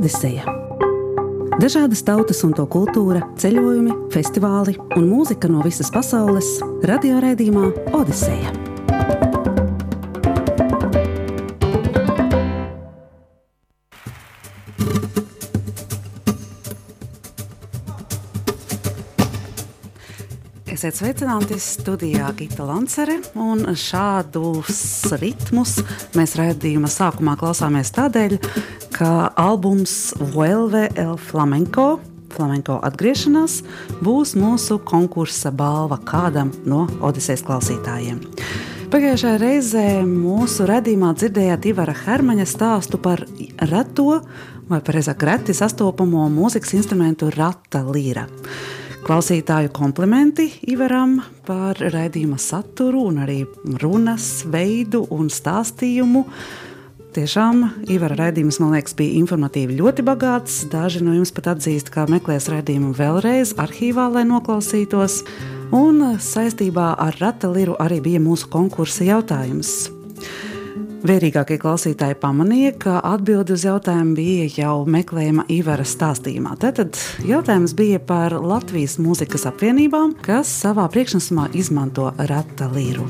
Odiseja. Dažādas tautas un to kultūra, ceļojumi, festivāli un mūzika no visas pasaules - radioraidījumā Odiseja. Esiet sveicināti studijā Gita Lancere, šādus ritmus mēs raidījuma sākumā klausāmies tādēļ, albums Vuelve el Flamenco flamenko atgriešanās būs mūsu konkursa balva kādam no Odisejas klausītājiem. Pagājušajā reizē mūsu redzējumā dzirdējāt Ivara Hermaņa stāstu par reto, vai precīzāk, reti sastopamo mūzikas instrumentu rata līra. Klausītāju komplimenti Ivaram par raidījuma saturu un arī runas veidu un stāstījumu. Tiešām Ivara raidījums, man liekas, bija informatīvi ļoti bagāts. Daži no jums pat atzīst, ka meklēs raidījumu vēlreiz arhīvā, lai noklausītos. Un saistībā ar rata liru arī bija mūsu konkursa jautājums. Vērīgākie klausītāji pamanīja, ka atbildi uz jautājumu bija jau meklējama Ivara stāstījumā. Tātad jautājums bija par Latvijas mūzikas apvienībām, kas savā priekšnesumā izmanto rata līru.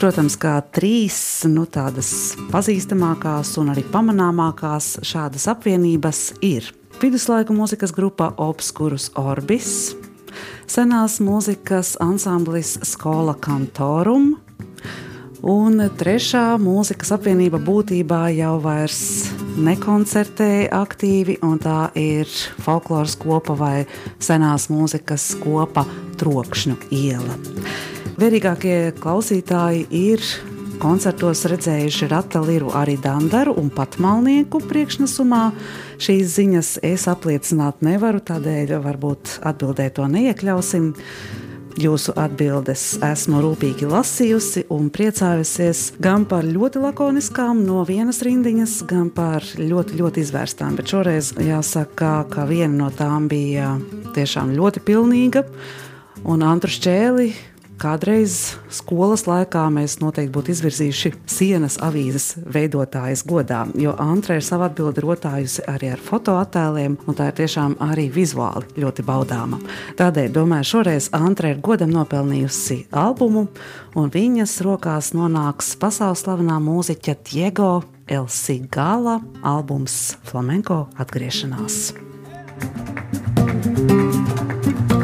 Protams, kā trīs nu, tādas pazīstamākās un arī pamanāmākās šādas apvienības ir viduslaiku mūzikas grupa Obscurus Orbis, senās mūzikas ansamblis Skola Cantorum Un trešā mūzikas apvienība būtībā jau vairs nekoncertē aktīvi, un tā ir folkloras kopa vai senās mūzikas kopa trokšņu iela. Vērīgākie klausītāji ir koncertos redzējuši Rata Liru arī Dandaru un Patmalnieku priekšnesumā. Šīs ziņas es apliecināt nevaru, tādēļ varbūt atbildē to neiekļausim. Jūsu atbildes esmu rūpīgi lasījusi un priecājusies gan par ļoti lakoniskām no vienas rindiņas, gan par ļoti, ļoti izvērstām. Bet šoreiz jāsaka, ka viena no tām bija tiešām ļoti pilnīga. Un Antru Šķēli Kādreiz skolas laikā mēs noteikti būtu izvirzījuši sienas avīzes veidotājas godā, jo Antra ir savu atbildi rotājusi arī ar fotoattēliem, un tā ir tiešām arī vizuāli ļoti baudāma. Tādēļ, domāju, šoreiz Antra ir godam nopelnījusi albumu, un viņas rokās nonāks pasaules slavenā mūziķa Diego Elsi Gala albums Flamenco atgriešanās. thank you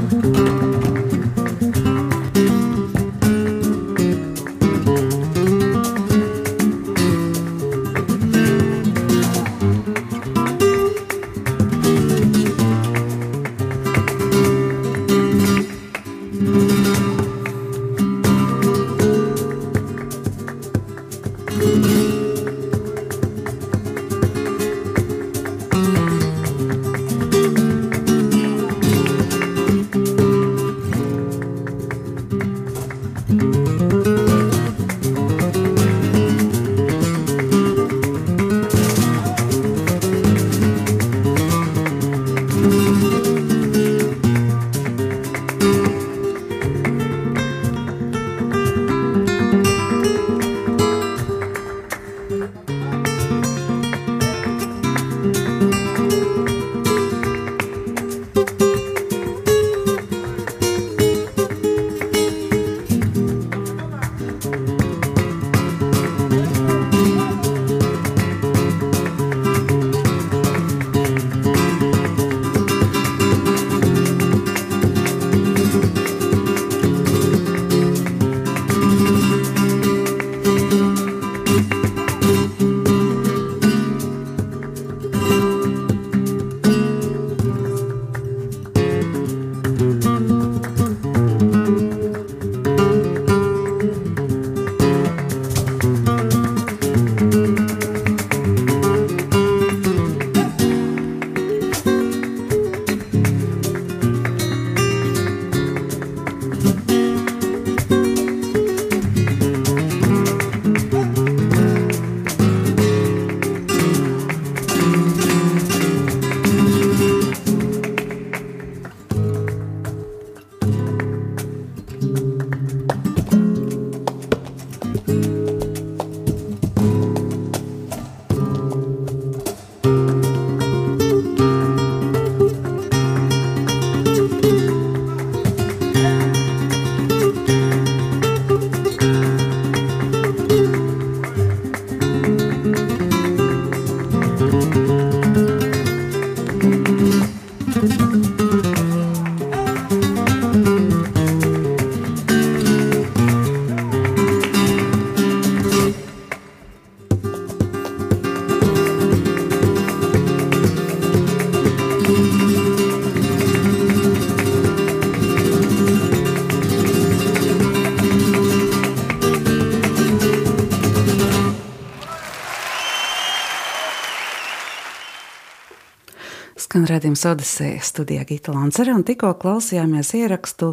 Skan redzējums Odisēja studijā Gita Lancere un tikko klausījāmies ierakstu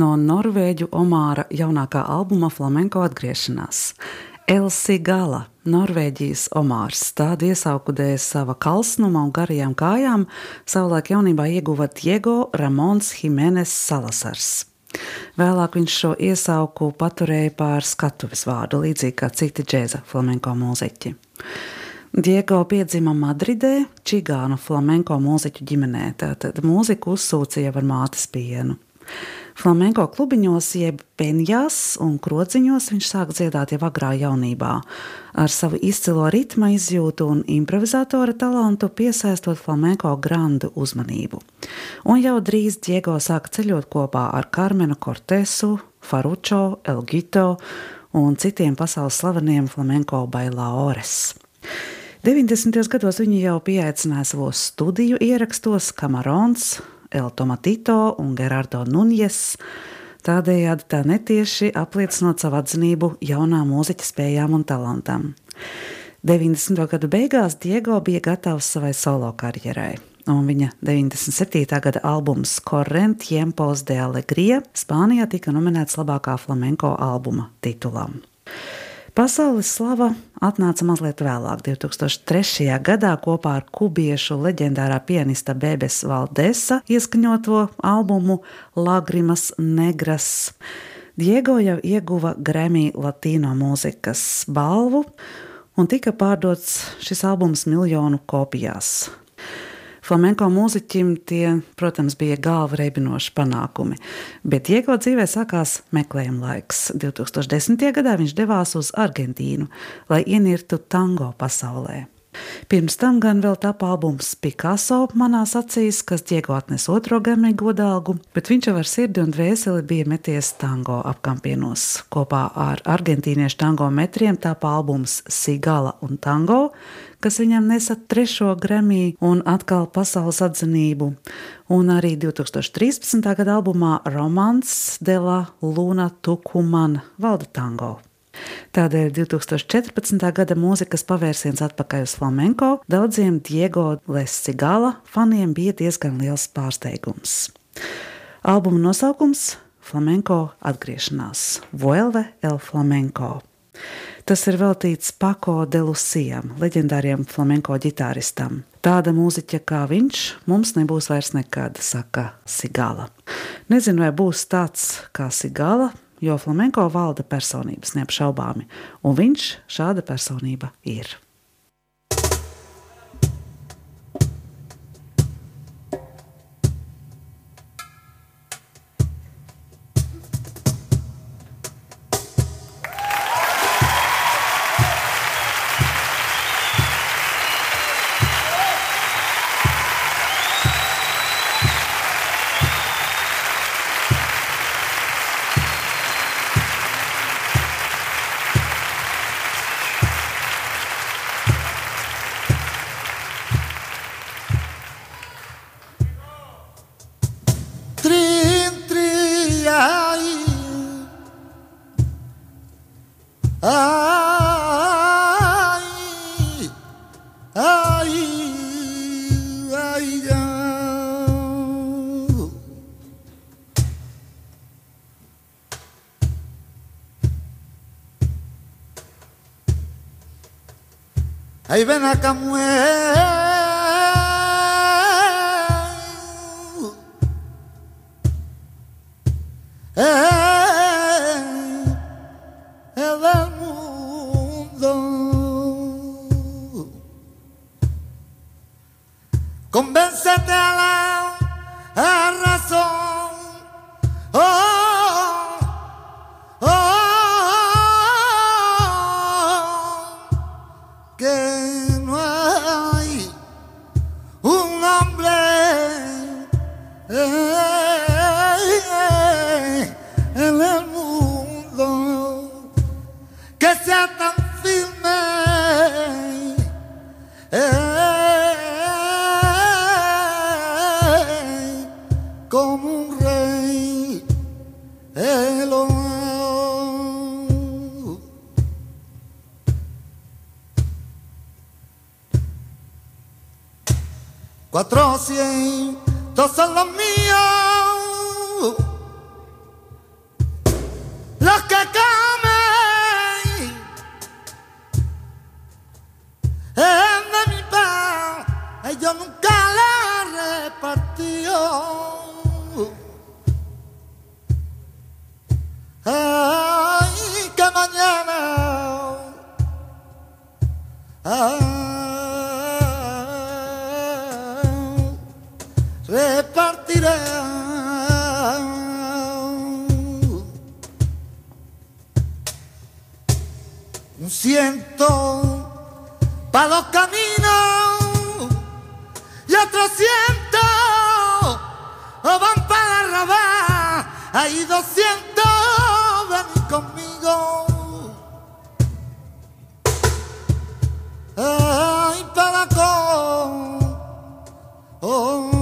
no Norvēģu Omāra jaunākā albuma Flamenko atgriešanās. Elsi Gala, Norvēģijas Omārs, tādu iesauku dēļ sava kalsnuma un garajām kājām, savulaik jaunībā ieguva Diego Ramons Jimenez Salasars. Vēlāk viņš šo iesauku paturēja pār skatuves vārdu, līdzīgi kā citi džēza flamenko mūziķi. Diego piedzima Madridē, Čigānu flamenko mūziķu ģimenē, tātad mūziku uzsūcīja ar mātes pienu. Flamenko klubiņos, jeb penjās un krociņos viņš sāk dziedāt jau agrā jaunībā. Ar savu izcilo ritma izjūtu un improvizatora talantu piesaistot flamenko grandu uzmanību. Un jau drīz Diego sāk ceļot kopā ar Karmenu Cortesu, Faručo, Elgito un citiem pasaules slaveniem flamenko bailaores. 90. gados viņi jau pieaicināja savos studiju ierakstos Kamarons, El Tomatito un Gerardo Nunjes. Tādējādi tā netieši apliecinot savu atzinību jaunā mūziķa spējām un talantam. 90. gadu beigās Diego bija gatavs savai solo karjerai, un viņa 97. gada albums Corrent Tiempos de Alegría Spānijā tika nominēts labākā flamenko albuma titulam. Pasaules slava atnāca mazliet vēlāk, 2003. gadā kopā ar kubiešu leģendārā pianista Bebes Valdesa ieskaņoto albumu Lagrimas Negras. Diego jau ieguva Grammy Latino mūzikas balvu un tika pārdots šis albums miljonu kopijās. Flamenko mūziķim tie, protams, bija galva reibinoši panākumi, bet Diego dzīvē sākās meklējuma laiks. 2010. gadā viņš devās uz Argentīnu, lai ienirtu tango pasaulē. Pirms tam gan vēl tapa albums Picasso manās acīs, kas Diego atnes otro Grammy godalgu, bet viņš jau ar sirdi un dvēseli bija meties tango apkampienos. Kopā ar argentīniešu tango metriem tapa albums Sigala un Tango, kas viņam nesa trešo Grammy un atkal pasaules atzinību. Un arī 2013. gada albumā Romans de la Luna Tukuman valda tango. Tādēļ 2014. gada mūzikas pavērsiens atpakaļ uz flamenko daudziem Diego Lesigala faniem bija diezgan liels pārsteigums. Albuma nosaukums - Flamenko atgriešanās - Vuelve el Flamenko. Tas ir veltīts Pako de Lucijam, leģendāriem flamenko ģitāristam. Tāda mūziķa kā viņš mums nebūs vairs nekad, saka Sigala. Nezinu, vai būs tāds kā Sigala, jo flamenko valda personības neapšaubāmi, un viņš šāda personība ir. Ay, ven acá, mujer. Yo nunca la repartió. Ay, que mañana. Ah, repartiré un ciento para los caminos 400 van para Rabá, ahí 200 ven conmigo. Para con. Oh.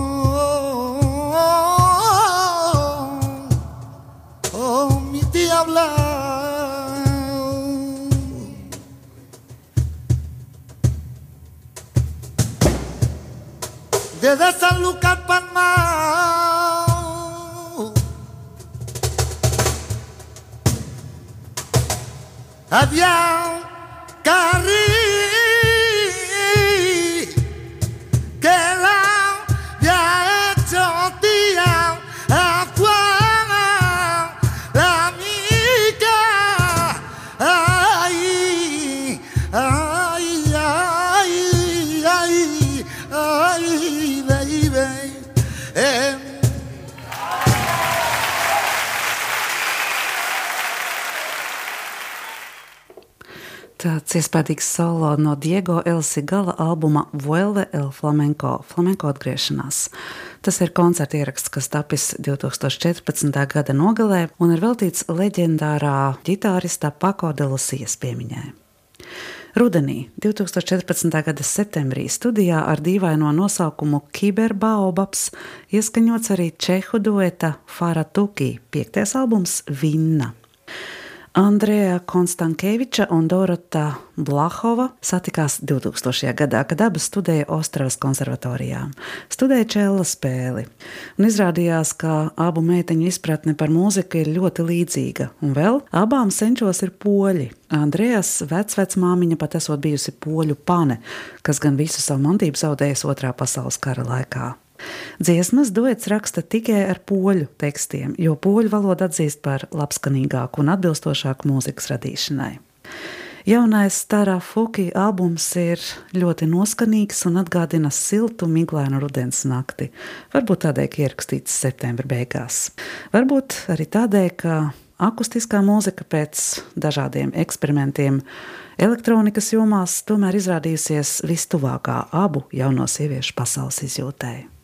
Desde San Lucas Palma había un Tāds iespaidīgs solo no Diego Elsigala albuma Vuelve el Flamenco, flamenco atgriešanās. Tas ir koncerta ieraksts, kas tapis 2014. gada nogalē un ir veltīts leģendārā ģitārista Pako de Lucijas piemiņai. Rudenī, 2014. gada septembrī, studijā ar dīvaino nosaukumu Kiberbaobabs ieskaņots arī čehu dueta Faratuki piektais albums Vinna. Andrēja Konstankeviča un Dorota Blahova satikās 2000. gadā, kad abas studēja Ostravas konservatorijā. Studēja čēla spēli. Un izrādījās, ka abu meiteņu izpratne par mūziku ir ļoti līdzīga. Un vēl abām senčos ir poļi. Andrējas vecvecmāmiņa pat esot bijusi poļu pane, kas gan visu savu mantību zaudējusi otrā pasaules kara laikā. Dziesmas duets raksta tikai ar poļu tekstiem, jo poļu valodu atzīst par labskanīgāku un atbilstošāku mūzikas radīšanai. Jaunais Starā Fuki albums ir ļoti noskanīgs un atgādina siltu, miglainu rudens nakti. Varbūt tādēļ, ka ierakstīts septembra beigās. Varbūt arī tādēļ, ka akustiskā mūzika pēc dažādiem eksperimentiem elektronikas jomās tomēr izrādījusies vistuvākā abu jauno sieviešu pasaules izjūtēji.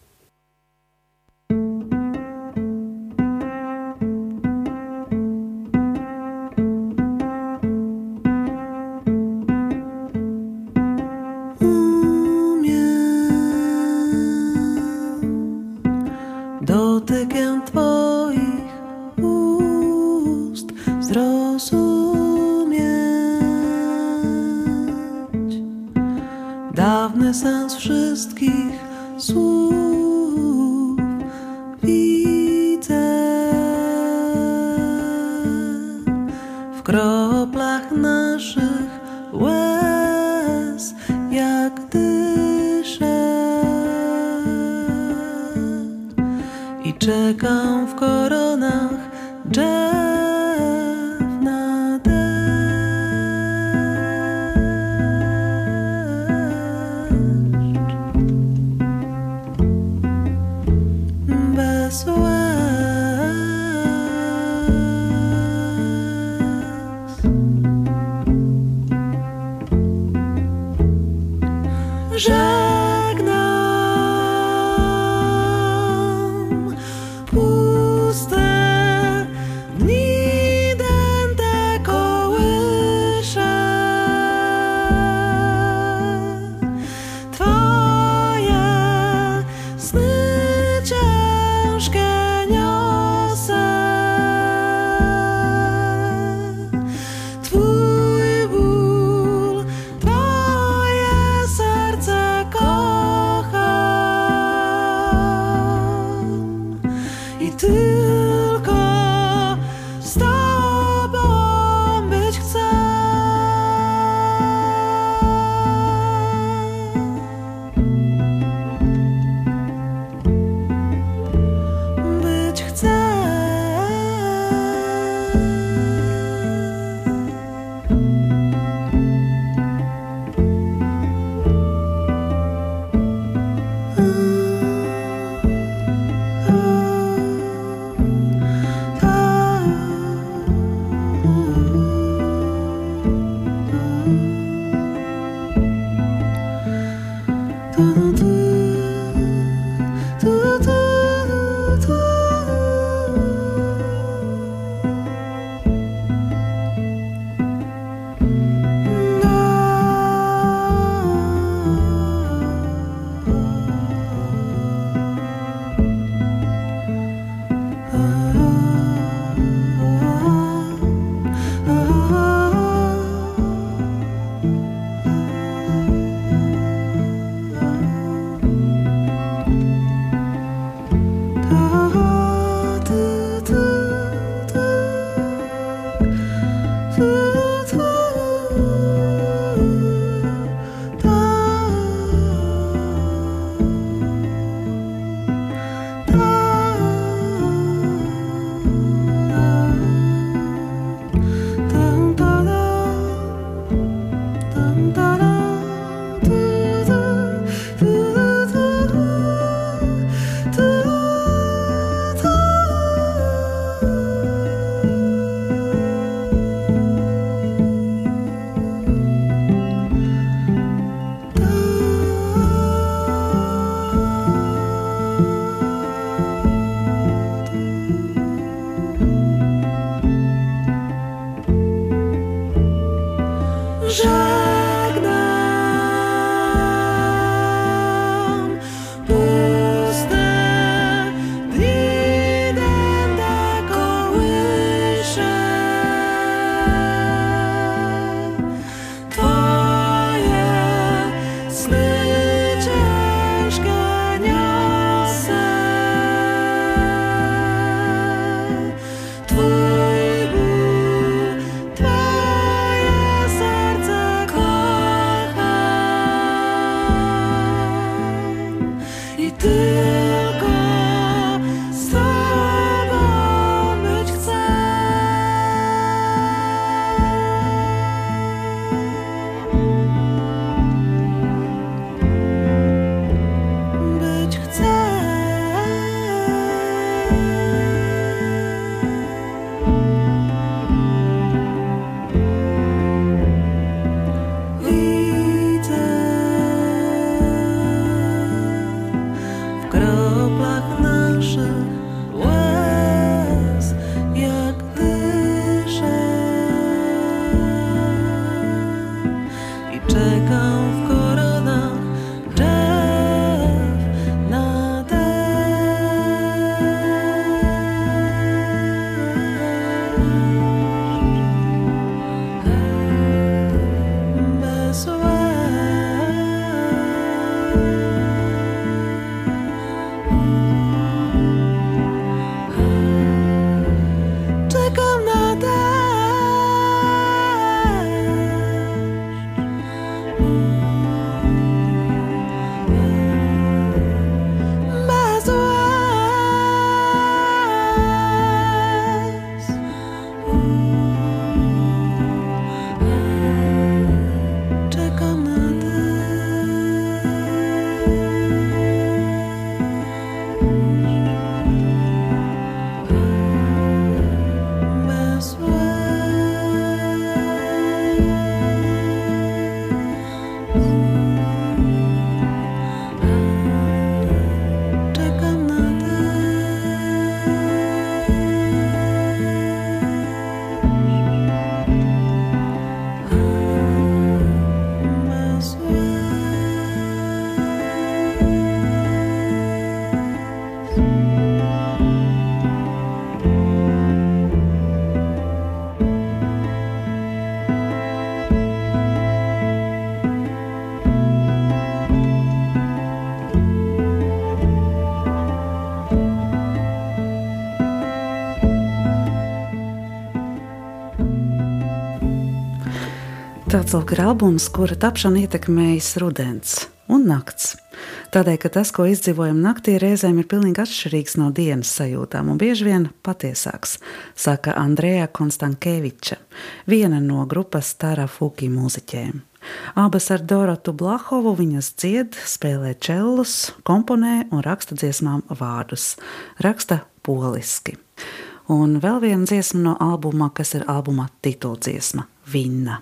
人。Ra Tāds lūk ir albums, kura tapšanu ietekmējis rudens un nakts. Tādēļ, ka tas, ko izdzīvojam naktī, reizēm ir pilnīgi atšķirīgs no dienas sajūtām un bieži vien patiesāks, saka Andrejā Konstankeviča, viena no grupas Tāra Fuki mūziķiem. Abas ar Dorotu Blahovu viņas dzied, spēlē čellus, komponē un raksta dziesmām vārdus. Raksta poliski. Un vēl viena dziesma no albuma, kas ir albuma tituldziesma - Vinna.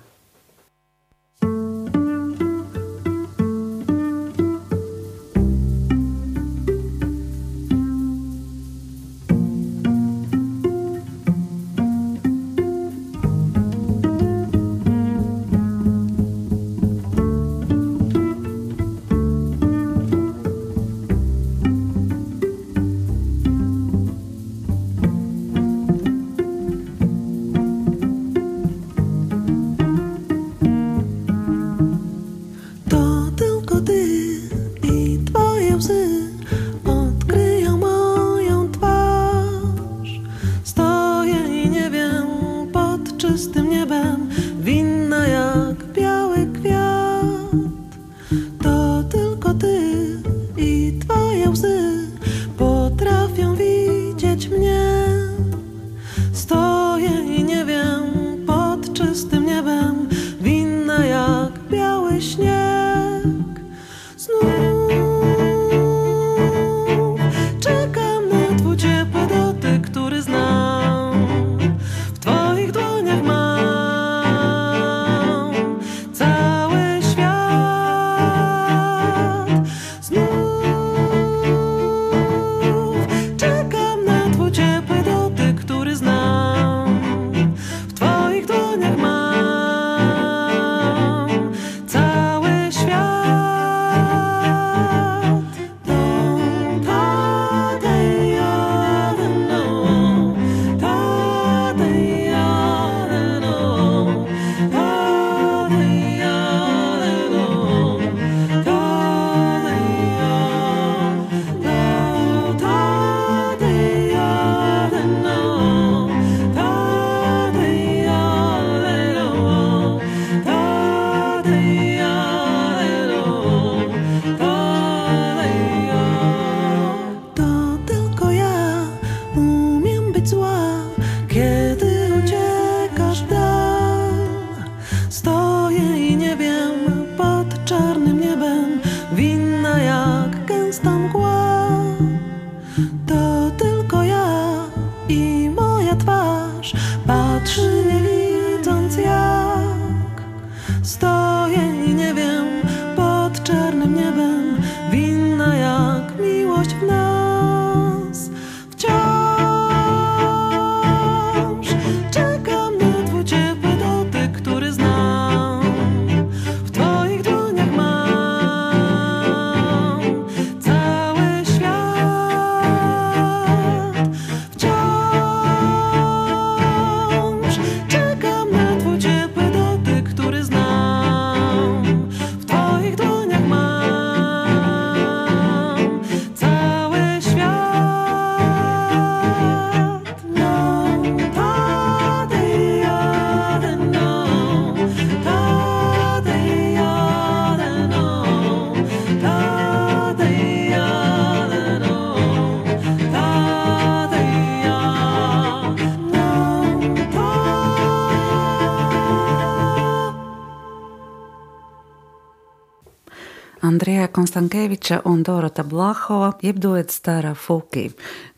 Andrija Konstankeviča un Dorota Blahova jeb duets Tara Fuki,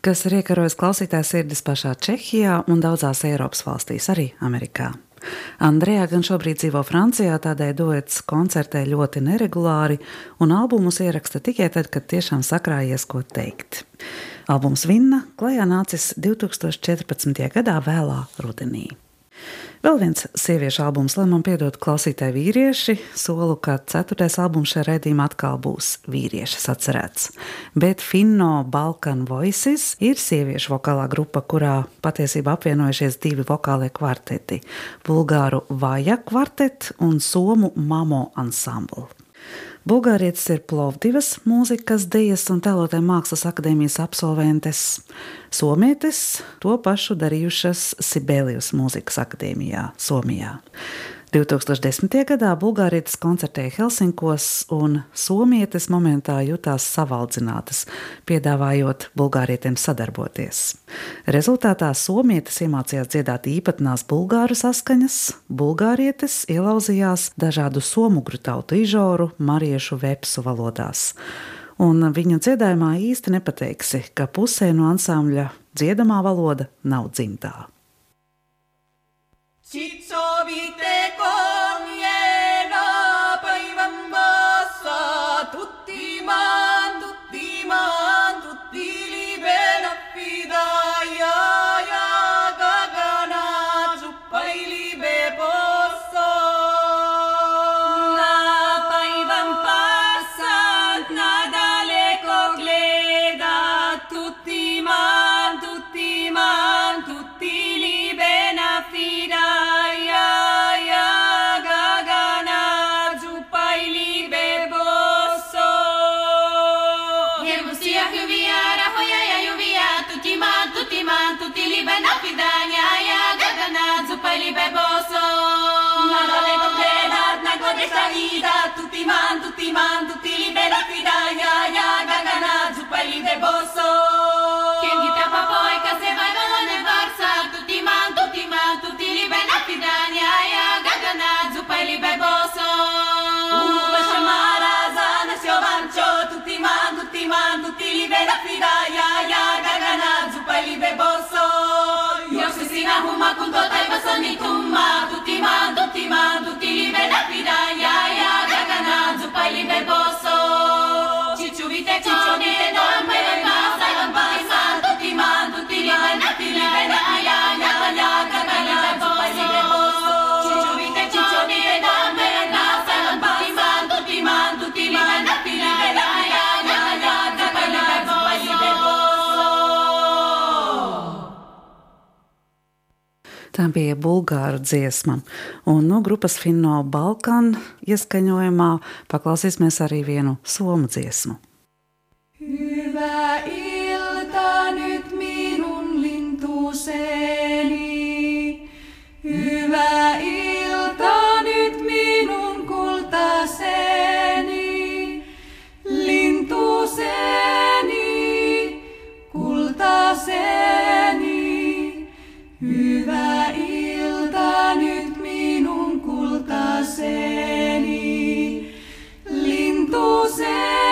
kas ir iekarojas klausītājs sirdis pašā Čehijā un daudzās Eiropas valstīs, arī Amerikā. Andrejā gan šobrīd dzīvo Francijā, tādēļ duets koncertē ļoti neregulāri, un albumus ieraksta tikai tad, kad tiešām sakrājies ko teikt. Albums Vinna klajā nācis 2014. gadā vēlā rudenī. Vēl viens sieviešu albums, lai man piedod klausītāji vīrieši, solu, ka ceturtais albums šajā raidījumā atkal būs vīriešas atcerēts. Bet Finno Balkan Voices ir sieviešu vokālā grupa, kurā patiesībā apvienojušies divi vokālie kvarteti - bulgāru Vaja kvartet un somu Mamo ansamblu. Bulgārietis ir Plovdivas mūzikas, dejas un tēlotē mākslas akadēmijas absolventes. Somietis to pašu darījušas Sibēlijas mūzikas akadēmijā, Somijā. 2010. gadā Bulgārietis koncertēja Helsinkos, un Somietis momentā jutās savaldzinātas, piedāvājot Bulgārietim sadarboties. Rezultātā Somietis iemācījās dziedāt īpatnās bulgāru saskaņas, Bulgārietis ielauzījās dažādu somugru tautu ižoru, mariešu vepsu valodās. Un viņu dziedājumā īsti nepateiksi, ka pusē no ansambļa dziedamā valoda nav dzimtā. txitzo biteko Nico. Bulgāru dziesma. Un no grupas Finno Balkan ieskaņojumā paklausīsimies arī vienu somu dziesmu. Hyvää José.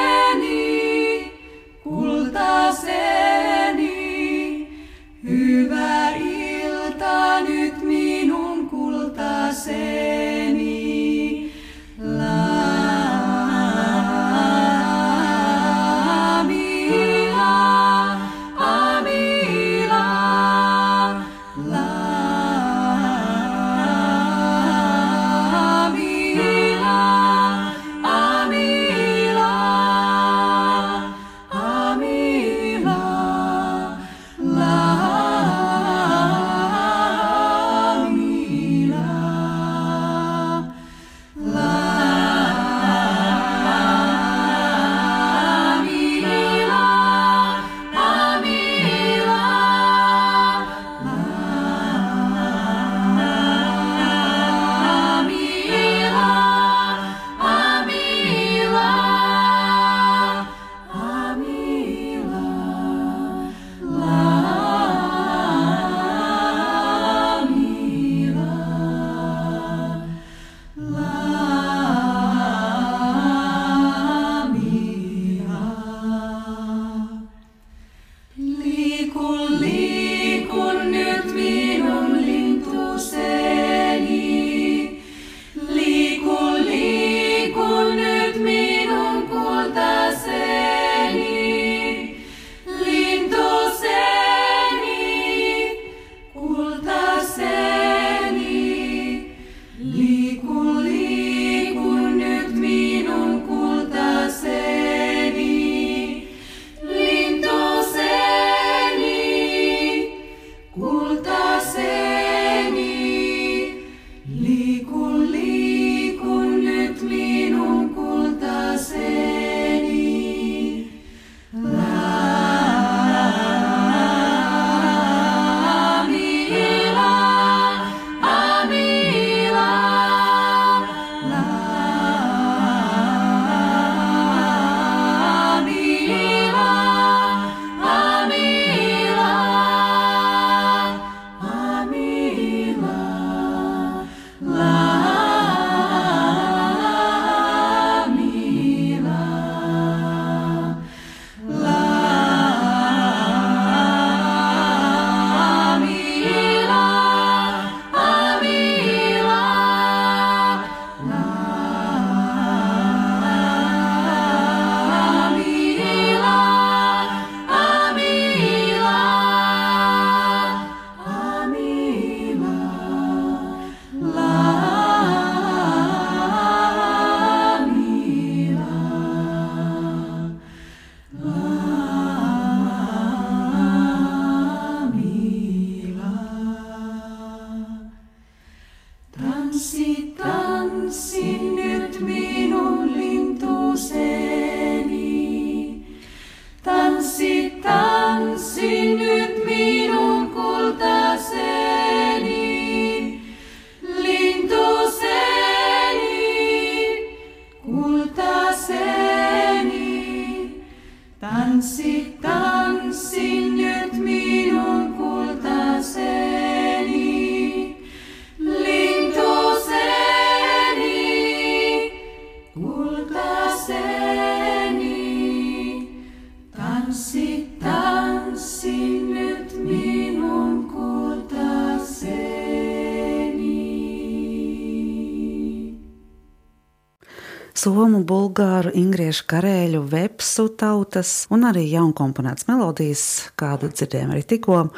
Ingriešu, karēļu, vepsu tautas un arī jaunkomponētas melodijas, kādu dzirdējām arī tikko.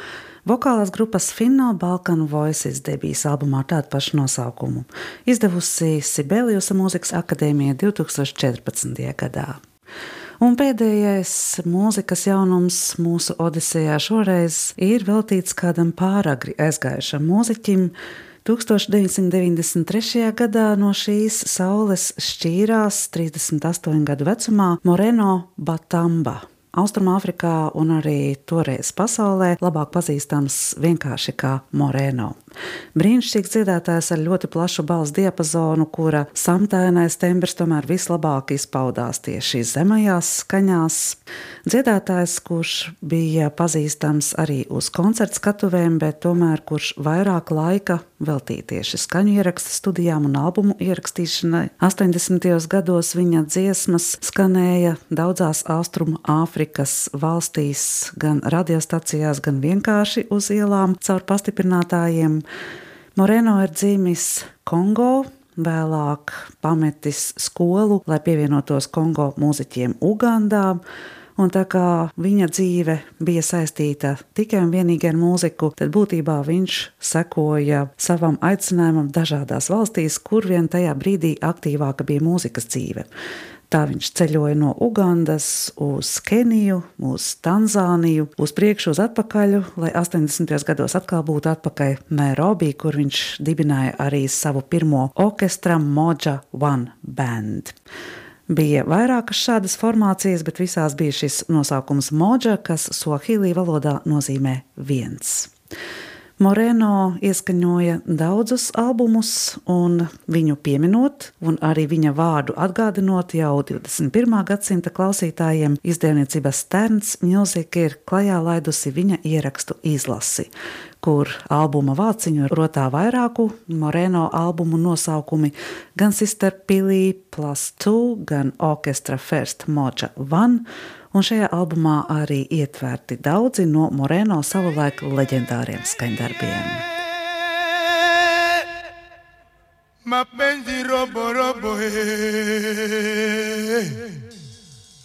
Vokālās grupas Finno Balkanu Voices debijas albumā ar tādu pašu nosaukumu, izdevusi Sibeliusa mūzikas akadēmija 2014. gadā. Un pēdējais mūzikas jaunums mūsu Odisejā šoreiz ir veltīts kādam pāragri aizgājušam mūziķim. 1993. gadā no šīs saules šķīrās 38 gadu vecumā Moreno Batamba. Austrumāfrikā un arī toreiz pasaulē labāk pazīstams vienkārši kā Moreno. Brīnišķīgs dziedātājs ar ļoti plašu balss diapazonu, kura samtainais tembrs tomēr vislabāk izpaudās tieši zemajās skaņās. Dziedātājs, kurš bija pazīstams arī uz koncertu skatuvēm, bet tomēr kurš vairāk laika veltīja tieši skaņu ierakstu studijām un albumu ierakstīšanai. 80. gados viņa dziesmas skanēja daudzās Austrumu Āfrikas valstīs, gan radiostacijās, gan vienkārši uz ielām caur pastiprinātājiem. Moreno ir dzimis Kongo, vēlāk pametis skolu, lai pievienotos Kongo mūziķiem Ugandā. Un tā kā viņa dzīve bija saistīta tikai un vienīgi ar mūziku, tad būtībā viņš sekoja savam aicinājumam dažādās valstīs, kur vien tajā brīdī aktīvāka bija mūzikas dzīve. Tā viņš ceļoja no Ugandas uz Keniju, uz Tanzāniju, uz priekšu, uz atpakaļ, lai 80. gados atkal būtu atpakaļ Nairobi, kur viņš dibināja arī savu pirmo orķestra Moja One Band. Bija vairākas šādas formācijas, bet visās bija šis nosaukums Moja, kas Swahili valodā nozīmē viens. Moreno ieskaņoja daudzus albumus, un viņu pieminot, un arī viņa vārdu atgādinot jau 21. gadsimta klausītājiem, izdevniecība Sterns Music ir klajā laidusi viņa ierakstu izlasi, kur albuma vāciņu rotā vairāku Moreno albumu nosaukumi gan Sister Pilī plus 2, gan Orchestra First Moja One, un šajā albumā arī ietverti daudzi no Moreno savulaik leģendāriem skaņdarbiem. mapenzi robo robo eh.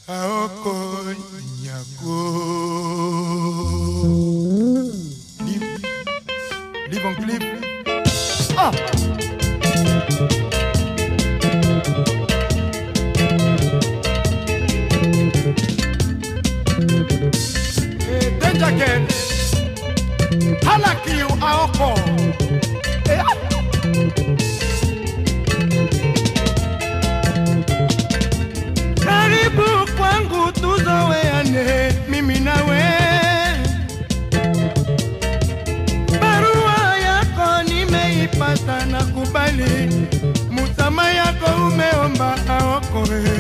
aoko nyako live live on clip ah Girl, halaki aoko. Eh, ah. karibu kwangu tuzoweane mimi nawe. Barua yako nimeipata na kubali musama yako umeomba aokoe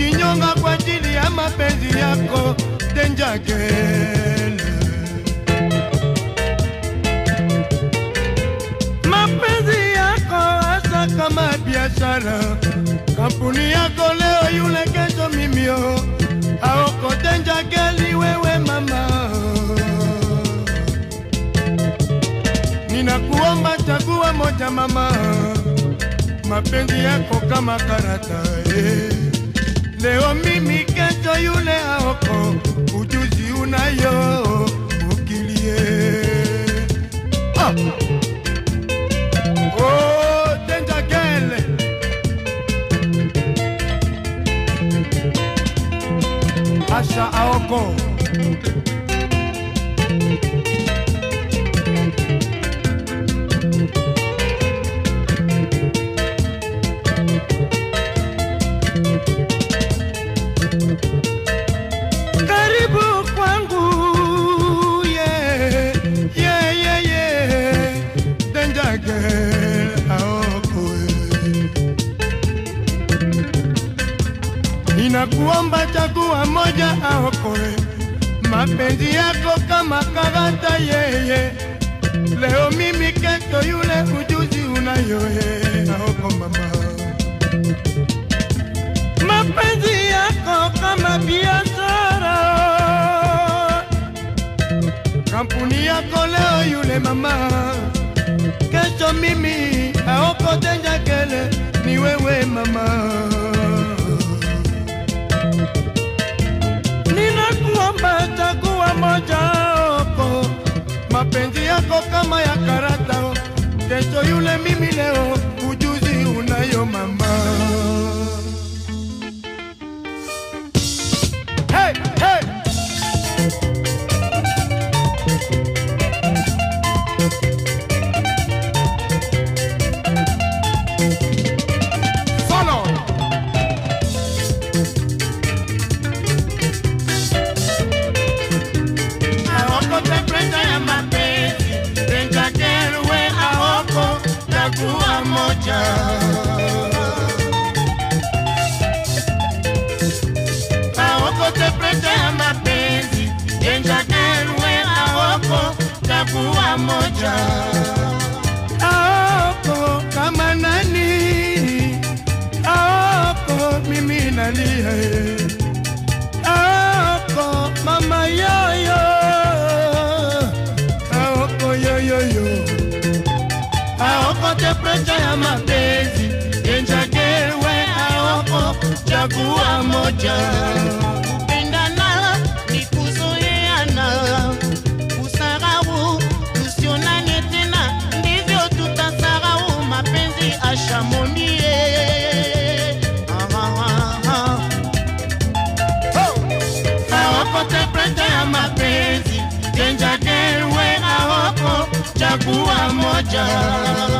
kujinyonga kwa ajili ya mapenzi yako. Denjagele mapenzi yako hasa kama biashara. Kampuni yako leo yule kesho mimio aoko denjageli wewe mama. Ninakuomba chagua moja mama. Mapenzi yako kama karata eh. Leo mimi kesho yule aoko ujuzi unayo ukilie. Ah. Oh, asha aoko Ninakuomba chagua moja aokoe. Mapenzi yako kama karata yeye. Leo mimi keto yule ujuzi unayoe. Aoko mama. Mapenzi yako kama biashara. Kampuni yako leo yule mama. Kesho mimi aoko tenjakele ni wewe mama chagua mapenzi yako kama ya karata. Kesho yule mimi leo moja Aoko kama nani? Aoko mimi nalia eh. Aoko mama yoyo. Aoko yoyoyo. Aoko temperature ya mapenzi Danger girl we aoko chagua moja chagua moja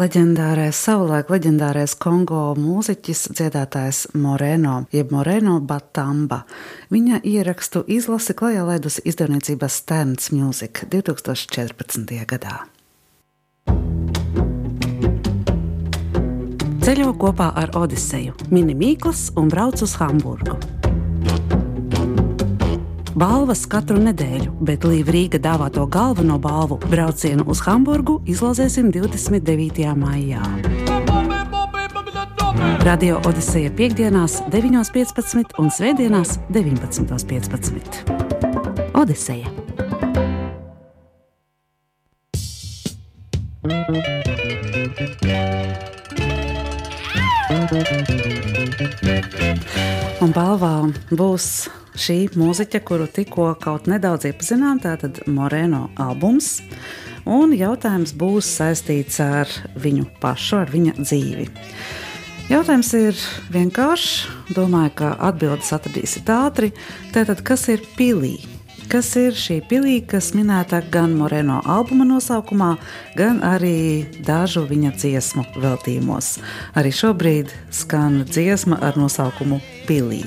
Leģendārais, savulaik leģendārais Kongo mūziķis, dziedātājs Moreno, jeb Moreno Batamba. Viņa ierakstu izlasi klajā laidusi izdevniecība Sterns Music 2014. gadā. Ceļo kopā ar Odiseju, mini mīklas un brauc uz Hamburgu. Balvas katru nedēļu, bet Līva Rīga dāvāto galveno balvu braucienu uz Hamburgu izlozēsim 29. maijā. Radio Odiseja piekdienās, 9.15 un svētdienās, 19.15. Odiseja! Un balvā būs šī mūziķa, kuru tikko kaut nedaudz iepazinām, tātad Moreno albums. Un jautājums būs saistīts ar viņu pašu, ar viņa dzīvi. Jautājums ir vienkāršs. Domāju, ka atbildes atradīsiet ātri. Tātad, kas ir pilī? Kas ir šī pilī, kas minēta gan Moreno albuma nosaukumā, gan arī dažu viņa dziesmu veltījumos. Arī šobrīd skan dziesma ar nosaukumu Pilī.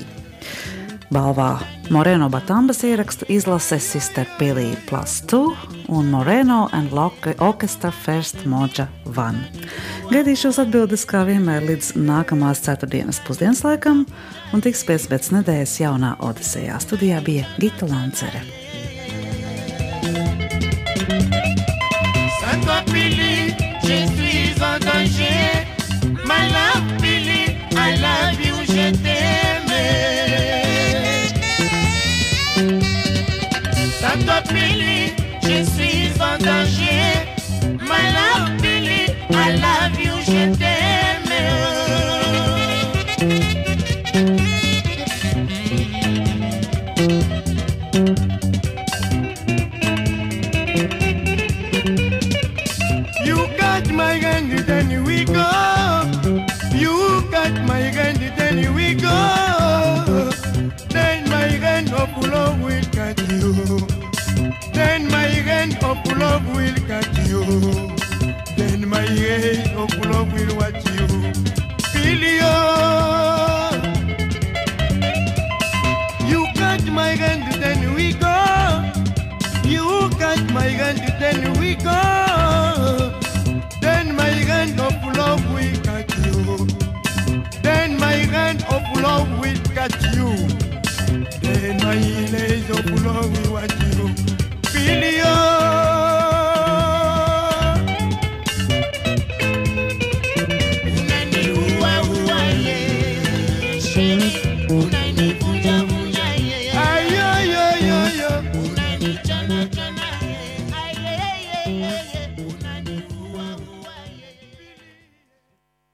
Balvā Moreno Batambas ierakstu izlase Sister Pilī Plus 2 un Moreno and Locke Orchestra First Moja One. Gaidīšos atbildes kā vienmēr līdz nākamās ceturtdienas pusdienas laikam un tiksimies pēc nedēļas jaunā Odisejā. Studijā bija Gita Lancere. Sainte Pili, je suis en danger. My love Sainte Pili, je suis en danger. My love Pili, I love you, je t'aime.